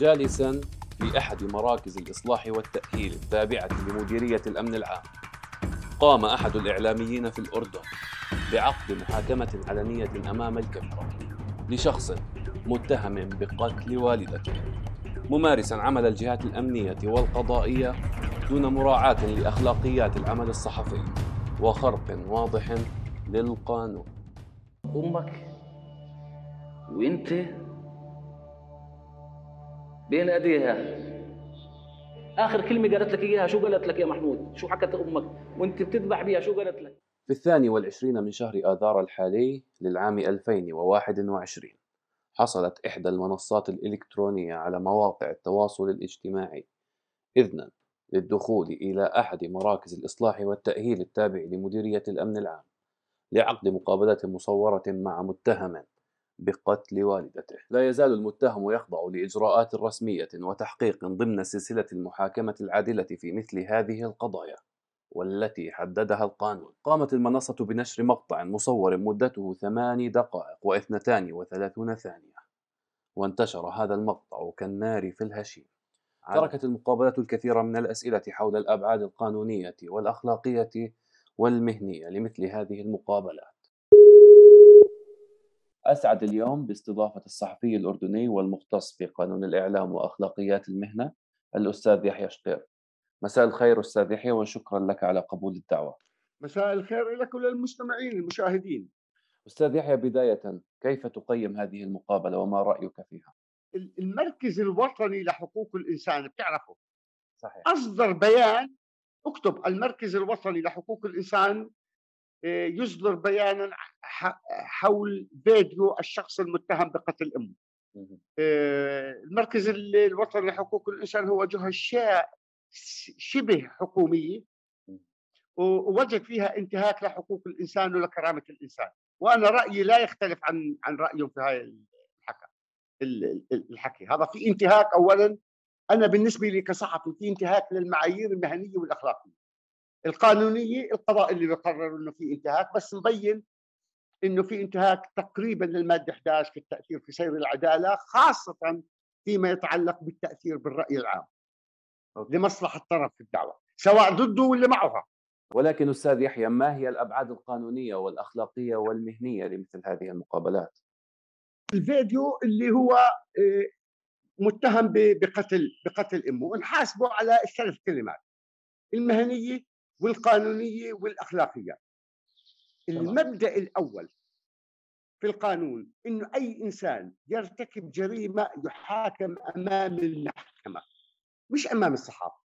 جالسا في أحد مراكز الإصلاح والتأهيل التابعة لمديرية الأمن العام. قام أحد الإعلاميين في الأردن بعقد محاكمة علنية أمام الكاميرا لشخص متهم بقتل والدته ممارسا عمل الجهات الأمنية والقضائية دون مراعاة لأخلاقيات العمل الصحفي وخرق واضح للقانون. أمك وأنت بين أيديها. آخر كلمة قالت لك إياها شو قالت لك يا محمود؟ شو حكت أمك؟ وأنت بتذبح بيها شو قالت لك؟ في الثاني والعشرين من شهر آذار الحالي للعام 2021 حصلت إحدى المنصات الإلكترونية على مواقع التواصل الاجتماعي إذنا للدخول إلى أحد مراكز الإصلاح والتأهيل التابع لمديرية الأمن العام لعقد مقابلة مصورة مع متهم بقتل والدته. لا يزال المتهم يخضع لإجراءات رسمية وتحقيق ضمن سلسلة المحاكمة العادلة في مثل هذه القضايا والتي حددها القانون. قامت المنصة بنشر مقطع مصور مدته ثماني دقائق واثنتان وثلاثون ثانية وانتشر هذا المقطع كالنار في الهشيم. تركت المقابلة الكثير من الأسئلة حول الأبعاد القانونية والأخلاقية والمهنية لمثل هذه المقابلات أسعد اليوم باستضافة الصحفي الأردني والمختص في قانون الإعلام وأخلاقيات المهنة الأستاذ يحيى شقير مساء الخير أستاذ يحيى وشكرا لك على قبول الدعوة. مساء الخير لك وللمستمعين المشاهدين. أستاذ يحيى بداية كيف تقيم هذه المقابلة وما رأيك فيها؟ المركز الوطني لحقوق الإنسان بتعرفه؟ صحيح. أصدر بيان اكتب المركز الوطني لحقوق الإنسان يصدر بيانا حول فيديو الشخص المتهم بقتل مهم. آه، المركز ال- الوطني لحقوق الإنسان هو ش- شبه حكومية. و- ووجد فيها انتهاك لحقوق الإنسان ولكرامة الإنسان. وأنا رأيي لا يختلف عن عن رأيهم في هاي الحكي ال- ال- الحكي. هذا في انتهاك أولا. أنا بالنسبة لي كصحفي في انتهاك للمعايير المهنية والأخلاقية. القانونية القضاء اللي بيقرر إنه في انتهاك بس مبين إنه في انتهاك تقريبا للمادة 11 في التأثير في سير العدالة خاصة فيما يتعلق بالتأثير بالرأي العام أوكي. لمصلحة طرف في الدعوة سواء ضده ولا معها ولكن أستاذ يحيى ما هي الأبعاد القانونية والأخلاقية والمهنية لمثل هذه المقابلات؟ الفيديو اللي هو آه، متهم بقتل بقتل أمه ونحاسبه على الثلاث كلمات المهنية والقانونية والأخلاقية. المبدأ الأول في القانون إنه أي إنسان يرتكب جريمة يحاكم أمام المحكمة مش أمام الصحافة.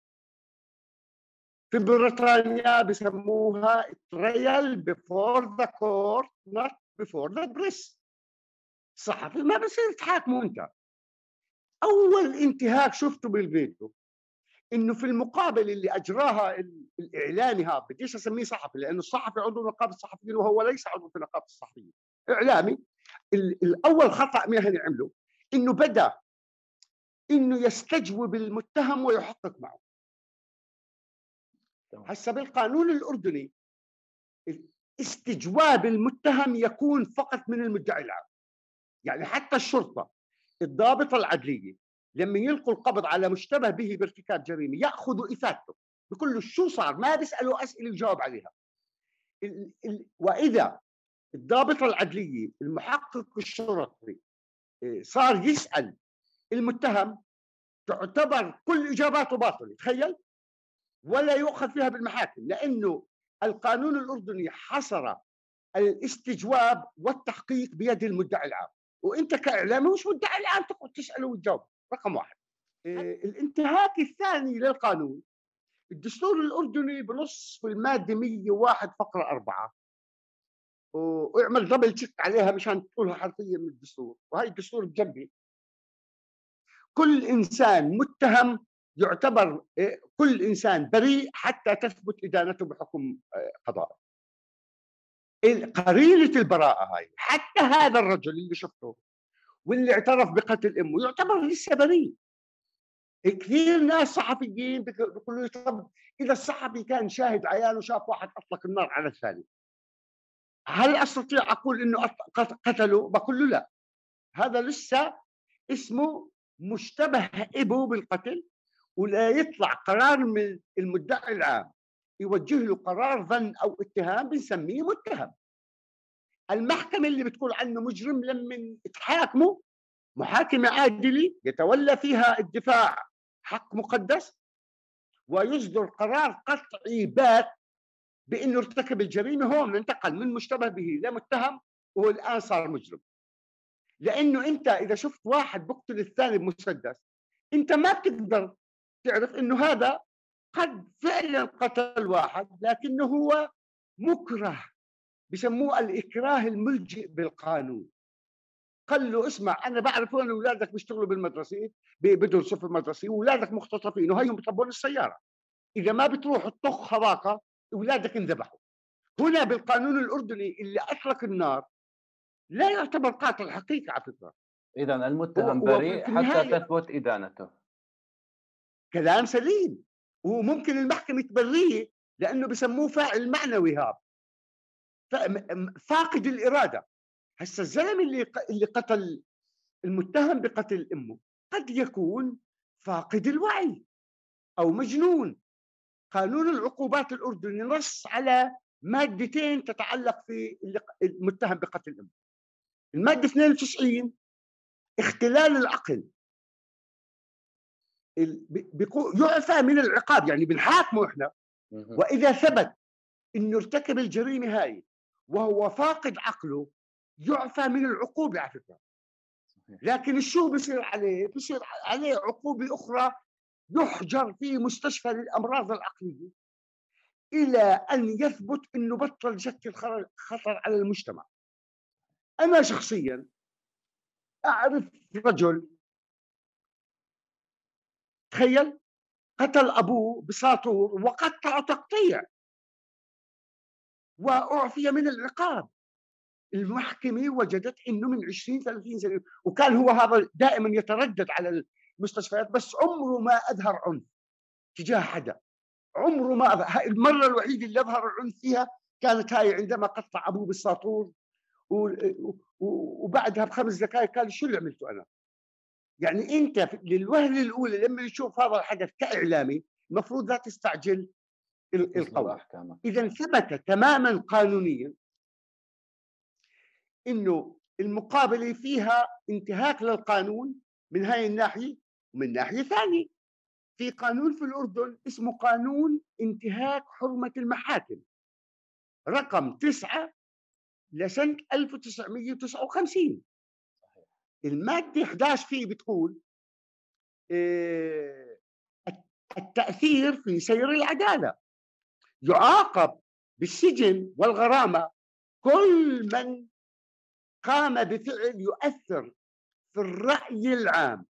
في بريطانيا بسموها trial before the court not before the press. الصحفي ما بصير تحاكمه أنت. أول انتهاك شفته بالفيديو إنه في المقابله اللي أجراها ال- الاعلامي هذا بديش أسميه صحفي لأنه الصحفي عضو نقابة الصحفيين وهو ليس عضو في نقابة الصحفيين. إعلامي ال- الأول خطأ مهني عمله إنه بدأ إنه يستجوب المتهم ويحقق معه. هسه بالقانون الأردني استجواب المتهم يكون فقط من المدعي العام. يعني حتى الشرطة الضابطه العدلية لما يلقوا القبض على مشتبه به بارتكاب جريمة يأخذوا إفادته بيقول له شو صار ما بيسألوا أسئلة يجاوب عليها. ال- ال- وإذا الضابطه العدلية المحقق الشرطي إيه، صار يسأل المتهم تعتبر كل إجاباته باطلة تخيل؟ ولا يؤخذ فيها بالمحاكم لأنه القانون الأردني حصر الاستجواب والتحقيق بيد المدعي العام. وأنت كإعلامي مش مدعي العام تقعد تسأله وتجاوب. رقم واحد. إيه، الانتهاك الثاني للقانون. الدستور الأردني بنص في المادة 101 فقرة 4 واعمل دبل تشيك عليها مشان تقولها حرفيا من الدستور. وهي الدستور بجنبي كل إنسان متهم يعتبر إيه، كل إنسان بريء حتى تثبت إدانته بحكم آه، قضائي قرينة البراءة هاي. حتى هذا الرجل اللي شفته واللي اعترف بقتل أمه يعتبر لسه بريء كثير ناس صحفيين بيق- بيقولوا لي طب إذا الصحفي كان شاهد عيان وشاف واحد أطلق النار على الثاني. هل أستطيع أقول إنه قتله؟ بقول له لا. هذا لسه اسمه مشتبه ابوه بالقتل ولا يطلع قرار من المدعي العام يوجه له قرار ظن أو اتهام بنسميه متهم. المحكمة اللي بتقول عنه مجرم لما تحاكمه محاكمة عادلة يتولى فيها الدفاع حق مقدس ويصدر قرار قطعي بات بإنه ارتكب الجريمة هون انتقل من مشتبه به لمتهم وهو الآن صار مجرم. لأنه أنت إذا شفت واحد بقتل الثاني بمسدس أنت ما بتقدر تعرف إنه هذا قد فعلا قتل واحد لكنه هو مكره. بسموه الإكراه الملجئ بالقانون. قال له اسمع أنا بعرف وين أولادك بيشتغلوا بالمدرسة بدرسوا في المدرسة وأولادك مختطفين وهيهم بيطبون السيارة. إذا ما بتروح تطخ هذاك أولادك انذبحوا. هنا بالقانون الأردني اللي اطلق النار لا يعتبر قاتل حقيقي على فكرة. اذا المتهم بريء حتى تثبت إدانته. كلام سليم وممكن المحكمة تبريه لأنه بسموه فاعل معنوي هذا. فاقد الإرادة. هسه الزلمة اللي اللي قتل المتهم بقتل أمه قد يكون فاقد الوعي أو مجنون. قانون العقوبات الأردني نص على مادتين تتعلق في المتهم بقتل أمه. المادة 92 اختلال العقل. يعفى من العقاب يعني بنحاكمه إحنا. وإذا ثبت إنه ارتكب الجريمة هاي وهو فاقد عقله يعفى من العقوبة على فكرة لكن شو بصير عليه؟ بصير عليه عقوبة أخرى يحجر في مستشفى للأمراض العقلية إلى أن يثبت إنه بطل يشكل خطر على المجتمع. أنا شخصيا أعرف رجل تخيل قتل أبوه بساطور وقطع تقطيع واعفي من العقاب المحكمة وجدت إنه من 20 30 سنة وكان هو هذا دائما يتردد على المستشفيات بس عمره ما أظهر عنف تجاه حدا عمره ما أظهر. المرة الوحيدة اللي أظهر العنف فيها كانت هاي عندما قطع أبوه بالساطور وبعدها بخمس دقائق قال شو اللي عملته أنا؟ يعني أنت للوهلة الأولى لما تشوف هذا الحدث كإعلامي المفروض لا تستعجل القول إذا ثبت تماما قانونيا إنه المقابلة فيها انتهاك للقانون من هاي الناحية ومن ناحية ثانية. في قانون في الأردن اسمه قانون انتهاك حرمة المحاكم. رقم تسعة لسنة 1959 المادة 11 فيه بتقول آه، التأثير في سير العدالة. يعاقب بالسجن والغرامة. كل من قام بفعل يؤثر في الرأي العام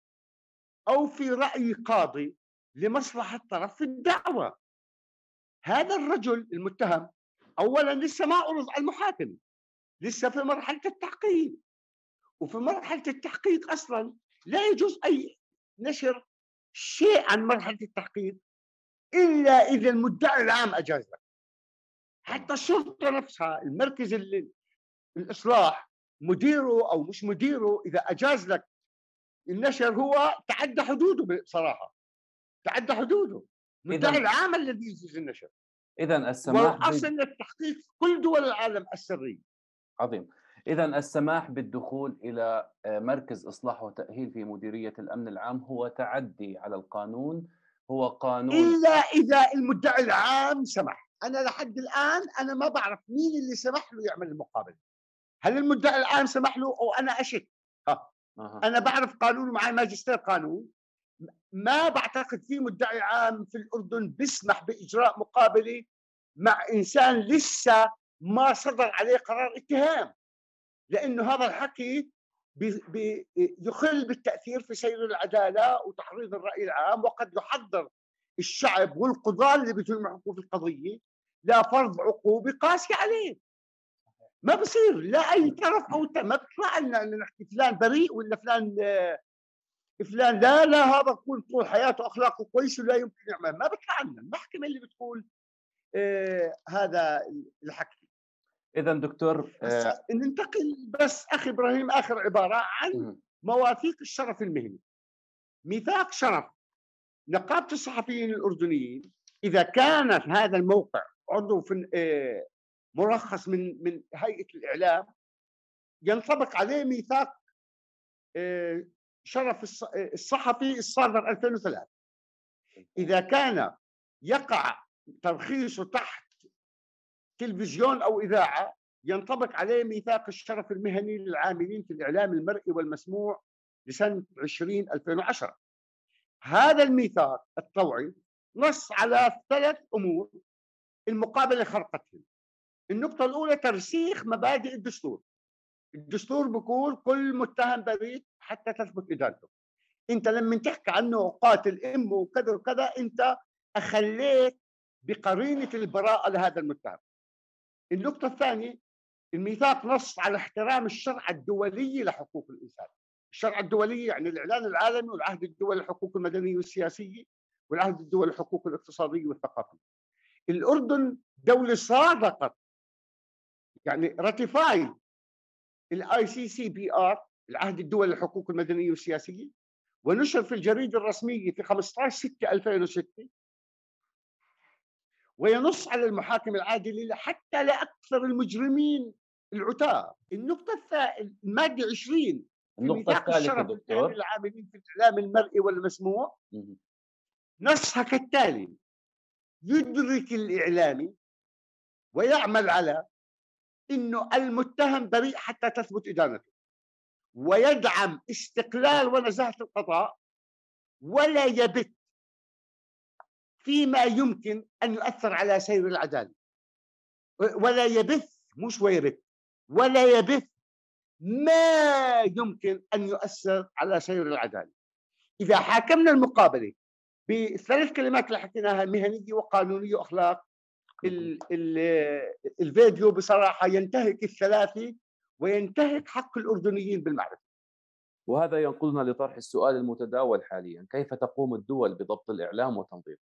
أو في رأي قاضي لمصلحة طرف الدعوة. هذا الرجل المتهم أولا لسه ما عرض على المحاكمة لسه في مرحلة التحقيق. وفي مرحلة التحقيق أصلا لا يجوز أي نشر شيء عن مرحلة التحقيق. إلا إذا المدعي العام أجاز لك. حتى الشرطة نفسها المركز اللي الإصلاح مديره أو مش مديره إذا أجاز لك النشر هو تعدى حدوده بصراحة. تعدى حدوده. المدعي العام الذي يجوز النشر. اذا السماح والاصل التحقيق كل دول العالم السري. عظيم. اذا السماح بالدخول إلى آه، مركز إصلاح وتأهيل في مديرية الأمن العام هو تعدي على القانون هو قانون. إلا إذا المدعي العام سمح. أنا لحد الآن أنا ما بعرف مين اللي سمح له يعمل المقابلة. هل المدعي العام سمح له أو أنا أشك؟ ها. أه. أنا بعرف قانون ومعي ماجستير قانون. ما بعتقد في مدعي عام في الأردن بيسمح بإجراء مقابلة مع إنسان لسه ما صدر عليه قرار اتهام. لأنه هذا الحكي يخل بالتأثير في سير العدالة وتحريض الرأي العام وقد يحضر الشعب والقضاة اللي بيتمحكوا في القضية لفرض عقوبة قاسية عليه. ما بصير لا أي طرف أو ما بيطلع لنا إن نحكي فلان بريء ولا فلان فلان لا لا هذا يكون طول حياته أخلاقه كويس ولا يمكن يعمل. ما بيطلع لنا المحكمه اللي بتقول آه هذا الحكي. إذا دكتور آه ننتقل بس أخي إبراهيم آخر عبارة عن مواثيق الشرف المهني. ميثاق شرف. نقابة الصحفيين الأردنيين إذا كان هذا الموقع عضو في آه، مرخص من من هيئة الإعلام ينطبق عليه ميثاق آه، شرف آه، الصحفي الصادر 2003 إذا كان يقع ترخيصه تحت تلفزيون أو إذاعة ينطبق عليه ميثاق الشرف المهني للعاملين في الإعلام المرئي والمسموع لسنة 20 2010 هذا الميثاق الطوعي نص على ثلاث أمور المقابلة خرقتهم. النقطة الأولى ترسيخ مبادئ الدستور. الدستور بيقول كل متهم بريء حتى تثبت ادانته أنت لما تحكي عنه قاتل امه وكذا وكذا أنت أخليت بقرينة البراءة لهذا المتهم. النقطة الثانية الميثاق نص على احترام الشرع الدولي لحقوق الإنسان. الشرع الدولي يعني الإعلان العالمي والعهد الدولي للحقوق المدنية والسياسية والعهد الدولي للحقوق الاقتصادية والثقافية. الأردن دولة صادقت يعني راتيفاي ال ICCPR العهد الدولي للحقوق المدنية والسياسية ونشر في الجريدة الرسمية في 15 6 2006 وينص على المحاكمة العادلة حتى لاكثر المجرمين العتاة. النقطة المادة 20 النقطة الثالثة دكتور. العاملين في الإعلام المرئي والمسموع. نصها كالتالي يدرك الاعلامي ويعمل على إنه المتهم بريء حتى تثبت إدانته. ويدعم استقلال ونزاهة القضاء. ولا يبت فيما يمكن أن يؤثر على سير العدالة ولا يبث مش ويبث ولا يبث ما يمكن أن يؤثر على سير العدالة إذا حاكمنا المقابلة بالثلاث كلمات اللي حكيناها مهنية وقانونية وأخلاق ال ال الفيديو بصراحة ينتهك الثلاثه وينتهك حق الأردنيين بالمعرفة. وهذا ينقلنا لطرح السؤال المتداول حاليا، كيف تقوم الدول بضبط الإعلام وتنظيمه؟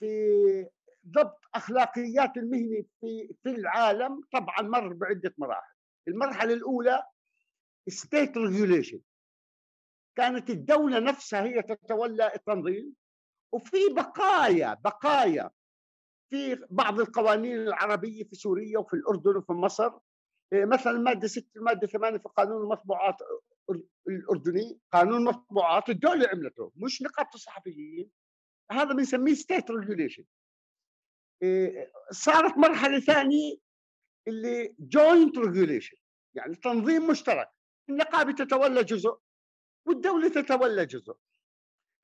في ضبط أخلاقيات المهنة في في العالم طبعا مر بعدة مراحل. المرحلة الأولى state regulation كانت الدولة نفسها هي تتولى التنظيم وفي بقايا بقايا في بعض القوانين العربية في سوريا وفي الأردن وفي مصر. إيه، مثلا الماده 6 الماده 8 في قانون المطبوعات الأردني قانون المطبوعات الدولة عملته مش نقابه الصحفيين هذا بنسميه state regulation. إيه، صارت مرحلة ثانية اللي joint regulation يعني تنظيم مشترك. النقابة تتولى جزء والدولة تتولى جزء.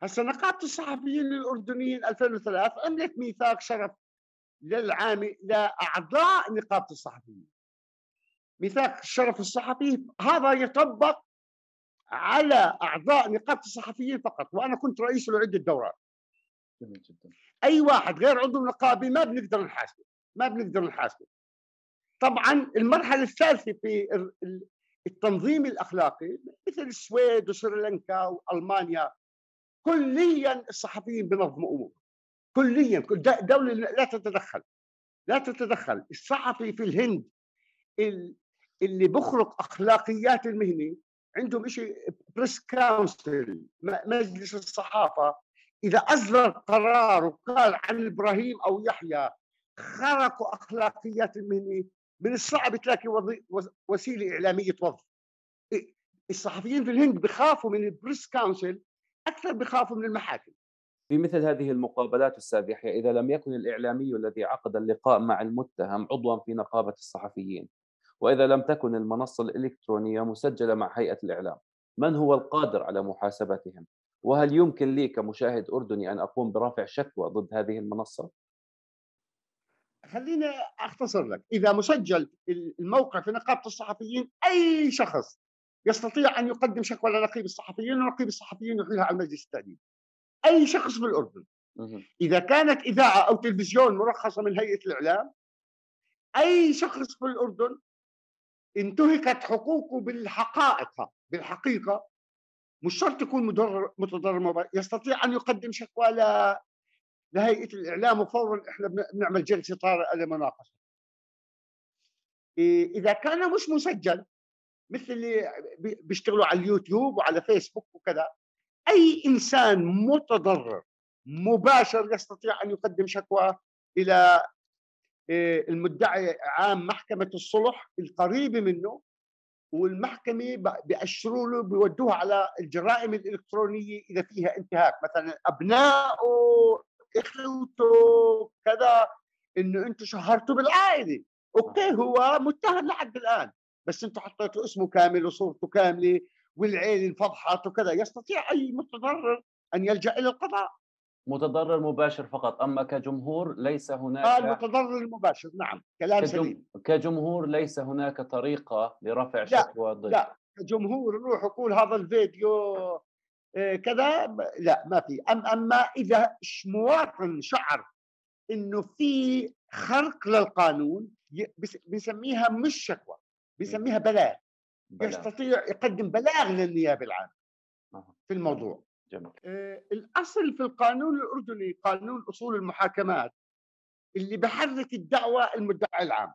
هسه نقابة الصحفيين الأردنيين 2003 عملت ميثاق شرف للعام لأعضاء نقابة الصحفيين. ميثاق الشرف الصحفي هذا يطبق على أعضاء نقابة الصحفيين فقط وأنا كنت رئيس لعدة دورات. جميل جدا. أي واحد غير عضو نقابي ما بنقدر نحاسبه ما بنقدر نحاسبه. طبعا المرحلة الثالثة في التنظيم الأخلاقي مثل السويد وسريلانكا وألمانيا كليا الصحفيين بنظموا امور كليا دولة لا تتدخل لا تتدخل. الصحفي في الهند اللي بخرق أخلاقيات المهنه عندهم شيء press council مجلس الصحافة. إذا أصدر قرار وقال عن إبراهيم أو يحيى خرقوا أخلاقيات المهنه من الصعب تلاقي وسيلة إعلامية توظف الصحفيين في الهند بخافوا من ال press council أكثر بخافوا من المحاكم. في مثل هذه المقابلات أستاذ يحيى إذا لم يكن الإعلامي الذي عقد اللقاء مع المتهم عضوا في نقابة الصحفيين وإذا لم تكن المنصة الإلكترونية مسجلة مع هيئة الإعلام من هو القادر على محاسبتهم؟ وهل يمكن لي كمشاهد أردني أن أقوم برفع شكوى ضد هذه المنصة؟ خليني أختصر لك. إذا مسجل الموقع في نقابه الصحفيين أي شخص يستطيع أن يقدم شكوى لنقيب الصحفيين ونقيب الصحفيين يحيلها على المجلس التاديب أي شخص في الأردن. إذا كانت إذاعة أو تلفزيون مرخصة من هيئة الإعلام أي شخص في الأردن انتهكت حقوقه بالحقائق بالحقيقة مش شرط يكون متضرر يستطيع أن يقدم شكوى لهيئة الإعلام وفورا إحنا بنعمل جلسة طارئه لمناقشه إذا كان مش مسجل مثل اللي بيشتغلوا على اليوتيوب وعلى فيسبوك وكذا أي إنسان متضرر مباشر يستطيع أن يقدم شكوى إلى المدعي عام محكمة الصلح القريبه منه والمحكمة بيأشروا له بيودوها على الجرائم الإلكترونية إذا فيها انتهاك. مثلا أبنائه إخوته كذا. إنه أنتم شهرتوا بالعائلة. أوكي هو متهم لحد الآن. بس أنتم حطيتوا اسمه كامل وصورته كاملة والعيلة انفضحت وكذا. يستطيع أي متضرر أن يلجأ إلى القضاء. متضرر مباشر فقط أما كجمهور ليس هناك آه المتضرر المباشر نعم كلام كجم... سليم. كجمهور ليس هناك طريقة لرفع شكوى ضد لا كجمهور روح يقول هذا الفيديو آه، كذا لا ما في. أم أما إذا مواطن شعر إنه في خرق للقانون بنسميها مش شكوى بنسميها بلاغ. يستطيع يقدم بلاغ للنيابة العامة في الموضوع. جميل. آه الأصل في القانون الأردني قانون أصول المحاكمات اللي بحرك الدعوة المدعي العام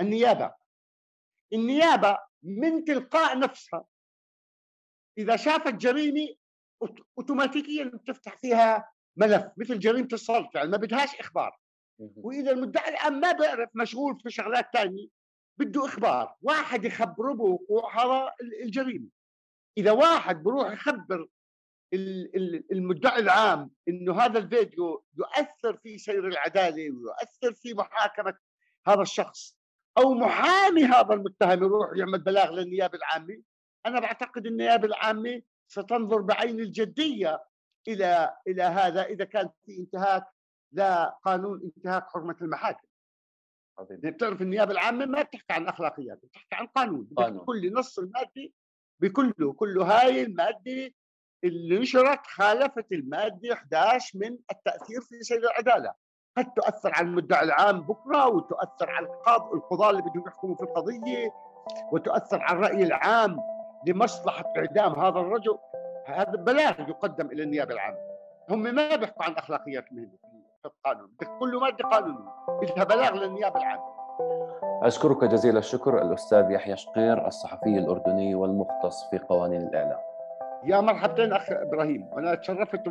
النيابة. النيابة من تلقاء نفسها. إذا شافت جريمة اوتوماتيكيا بتفتح فيها ملف مثل جريمة السلط يعني ما بدهاش إخبار. وإذا المدعي العام ما بيعرف مشغول في شغلات ثانية بده إخبار. واحد يخبره بوقوع هذا الجريمة. إذا واحد بروح يخبر المدعي العام إنه هذا الفيديو يؤثر في سير العدالة ويؤثر في محاكمة هذا الشخص أو محامي هذا المتهم يروح يعمل بلاغ للنيابة العامة. أنا بعتقد النيابة العامة ستنظر بعين الجدية إلى إلى هذا إذا كان في انتهاك لقانون انتهاك حرمة المحاكم. بتعرف النيابة العامة ما بتحكي عن اخلاقيات بتحكي عن قانون, قانون. كل نص المادي بكله كله هاي الماده اللي نشرت خالفت المادة 11 من التأثير في سير العدالة. قد تؤثر على المدعي العام بكرة وتؤثر على القضاة اللي بدهم يحكموا في القضية وتؤثر على الرأي العام لمصلحة اعدام هذا الرجل. هذا بلاغ يقدم إلى النيابة العامة. هم ما بيحكوا عن أخلاقيات المهنه في القانون. بدك كل مادة قانونية. بدها بلاغ للنيابة العامة. أشكرك جزيل الشكر الأستاذ يحيى شقير الصحفي الأردني والمختص في قوانين الإعلام. يا مرحبتين أخ إبراهيم. وأنا تشرفت